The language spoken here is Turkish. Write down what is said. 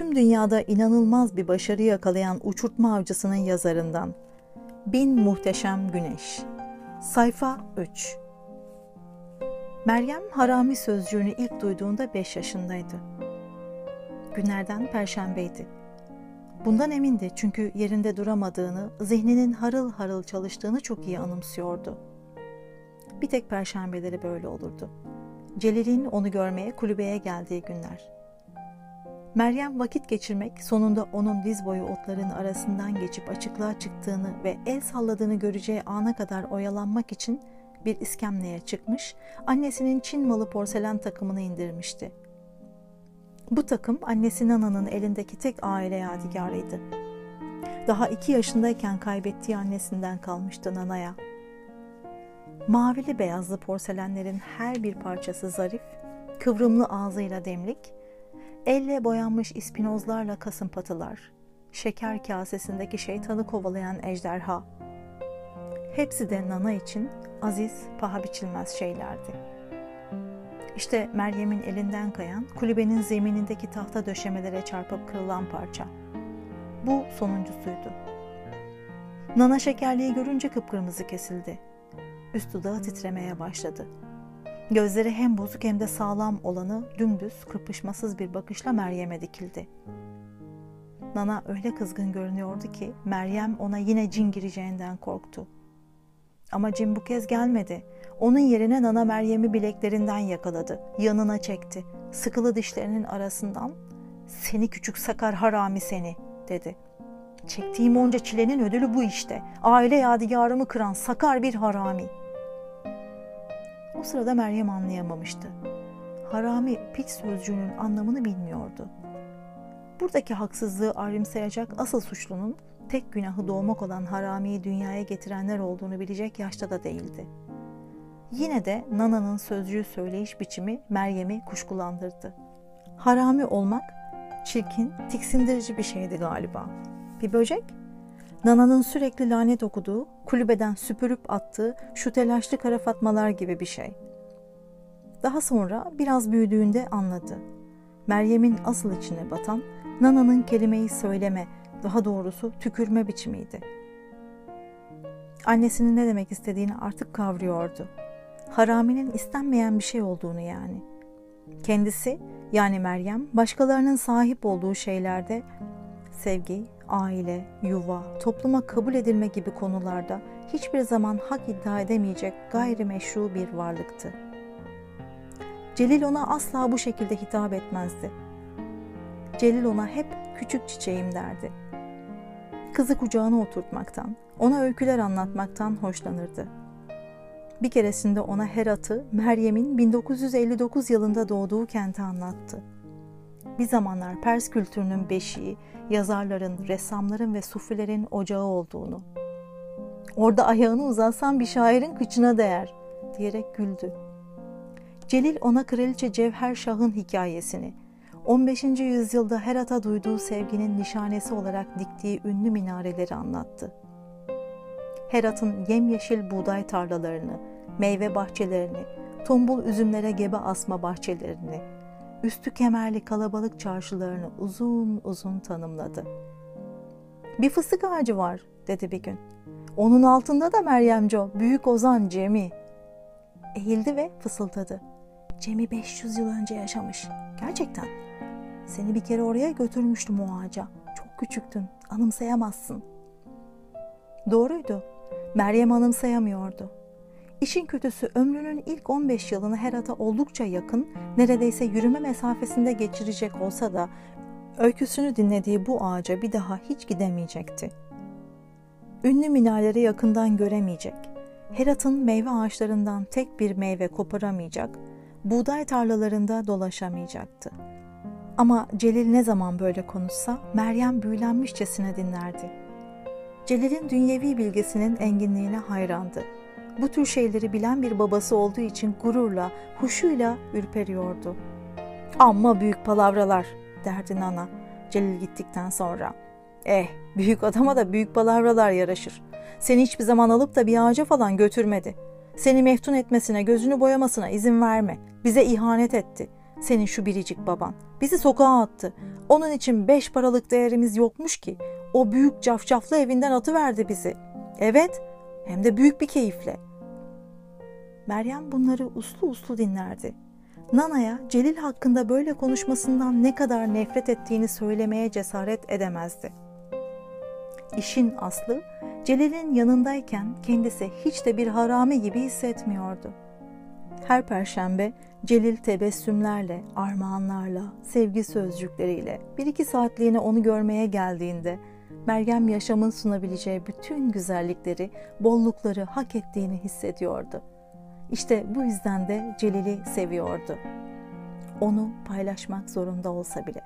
tüm dünyada inanılmaz bir başarı yakalayan uçurtma avcısının yazarından. Bin Muhteşem Güneş Sayfa 3 Meryem harami sözcüğünü ilk duyduğunda 5 yaşındaydı. Günlerden perşembeydi. Bundan emindi çünkü yerinde duramadığını, zihninin harıl harıl çalıştığını çok iyi anımsıyordu. Bir tek perşembeleri böyle olurdu. Celil'in onu görmeye kulübeye geldiği günler. Meryem vakit geçirmek, sonunda onun diz boyu otların arasından geçip açıklığa çıktığını ve el salladığını göreceği ana kadar oyalanmak için bir iskemleye çıkmış, annesinin Çin malı porselen takımını indirmişti. Bu takım annesi Nana'nın elindeki tek aile yadigarıydı. Daha iki yaşındayken kaybettiği annesinden kalmıştı Nana'ya. Mavili beyazlı porselenlerin her bir parçası zarif, kıvrımlı ağzıyla demlik, elle boyanmış ispinozlarla kasımpatılar, şeker kasesindeki şeytanı kovalayan ejderha. Hepsi de Nana için aziz, paha biçilmez şeylerdi. İşte Meryem'in elinden kayan, kulübenin zeminindeki tahta döşemelere çarpıp kırılan parça. Bu sonuncusuydu. Nana şekerliği görünce kıpkırmızı kesildi. Üst dudağı titremeye başladı. Gözleri hem bozuk hem de sağlam olanı dümdüz, kırpışmasız bir bakışla Meryem'e dikildi. Nana öyle kızgın görünüyordu ki Meryem ona yine cin gireceğinden korktu. Ama cin bu kez gelmedi. Onun yerine Nana Meryem'i bileklerinden yakaladı. Yanına çekti. Sıkılı dişlerinin arasından ''Seni küçük sakar harami seni'' dedi. Çektiğim onca çilenin ödülü bu işte. Aile yadigarımı kıran sakar bir harami.'' O sırada Meryem anlayamamıştı. Harami piç sözcüğünün anlamını bilmiyordu. Buradaki haksızlığı ayrımsayacak asıl suçlunun tek günahı doğmak olan haramiyi dünyaya getirenler olduğunu bilecek yaşta da değildi. Yine de Nana'nın sözcüğü söyleyiş biçimi Meryem'i kuşkulandırdı. Harami olmak çirkin, tiksindirici bir şeydi galiba. Bir böcek Nana'nın sürekli lanet okuduğu, kulübeden süpürüp attığı şu telaşlı kara fatmalar gibi bir şey. Daha sonra biraz büyüdüğünde anladı. Meryem'in asıl içine batan Nana'nın kelimeyi söyleme, daha doğrusu tükürme biçimiydi. Annesinin ne demek istediğini artık kavruyordu. Haraminin istenmeyen bir şey olduğunu yani. Kendisi yani Meryem başkalarının sahip olduğu şeylerde sevgi, aile, yuva, topluma kabul edilme gibi konularda hiçbir zaman hak iddia edemeyecek gayrimeşru bir varlıktı. Celil ona asla bu şekilde hitap etmezdi. Celil ona hep küçük çiçeğim derdi. Kızı kucağına oturtmaktan, ona öyküler anlatmaktan hoşlanırdı. Bir keresinde ona Herat'ı Meryem'in 1959 yılında doğduğu kenti anlattı bir zamanlar Pers kültürünün beşiği, yazarların, ressamların ve sufilerin ocağı olduğunu. Orada ayağını uzatsan bir şairin kıçına değer diyerek güldü. Celil ona Kraliçe Cevher Şah'ın hikayesini, 15. yüzyılda Herat'a duyduğu sevginin nişanesi olarak diktiği ünlü minareleri anlattı. Herat'ın yemyeşil buğday tarlalarını, meyve bahçelerini, tombul üzümlere gebe asma bahçelerini, üstü kemerli kalabalık çarşılarını uzun uzun tanımladı. Bir fıstık ağacı var dedi bir gün. Onun altında da Meryemco, büyük ozan Cemi. Eğildi ve fısıldadı. Cemi 500 yıl önce yaşamış. Gerçekten. Seni bir kere oraya götürmüştüm o ağaca. Çok küçüktün, anımsayamazsın. Doğruydu. Meryem anımsayamıyordu. İşin kötüsü ömrünün ilk 15 yılını Herat'a oldukça yakın, neredeyse yürüme mesafesinde geçirecek olsa da öyküsünü dinlediği bu ağaca bir daha hiç gidemeyecekti. Ünlü minareleri yakından göremeyecek, Herat'ın meyve ağaçlarından tek bir meyve koparamayacak, buğday tarlalarında dolaşamayacaktı. Ama Celil ne zaman böyle konuşsa Meryem büyülenmişçesine dinlerdi. Celil'in dünyevi bilgisinin enginliğine hayrandı bu tür şeyleri bilen bir babası olduğu için gururla, huşuyla ürperiyordu. Amma büyük palavralar derdi Nana Celil gittikten sonra. Eh büyük adama da büyük palavralar yaraşır. Seni hiçbir zaman alıp da bir ağaca falan götürmedi. Seni meftun etmesine, gözünü boyamasına izin verme. Bize ihanet etti. Senin şu biricik baban. Bizi sokağa attı. Onun için beş paralık değerimiz yokmuş ki. O büyük cafcaflı evinden atıverdi bizi. Evet, hem de büyük bir keyifle. Meryem bunları uslu uslu dinlerdi. Nana'ya Celil hakkında böyle konuşmasından ne kadar nefret ettiğini söylemeye cesaret edemezdi. İşin aslı Celil'in yanındayken kendisi hiç de bir harami gibi hissetmiyordu. Her perşembe Celil tebessümlerle, armağanlarla, sevgi sözcükleriyle bir iki saatliğine onu görmeye geldiğinde Meryem yaşamın sunabileceği bütün güzellikleri, bollukları hak ettiğini hissediyordu. İşte bu yüzden de Celil'i seviyordu. Onu paylaşmak zorunda olsa bile.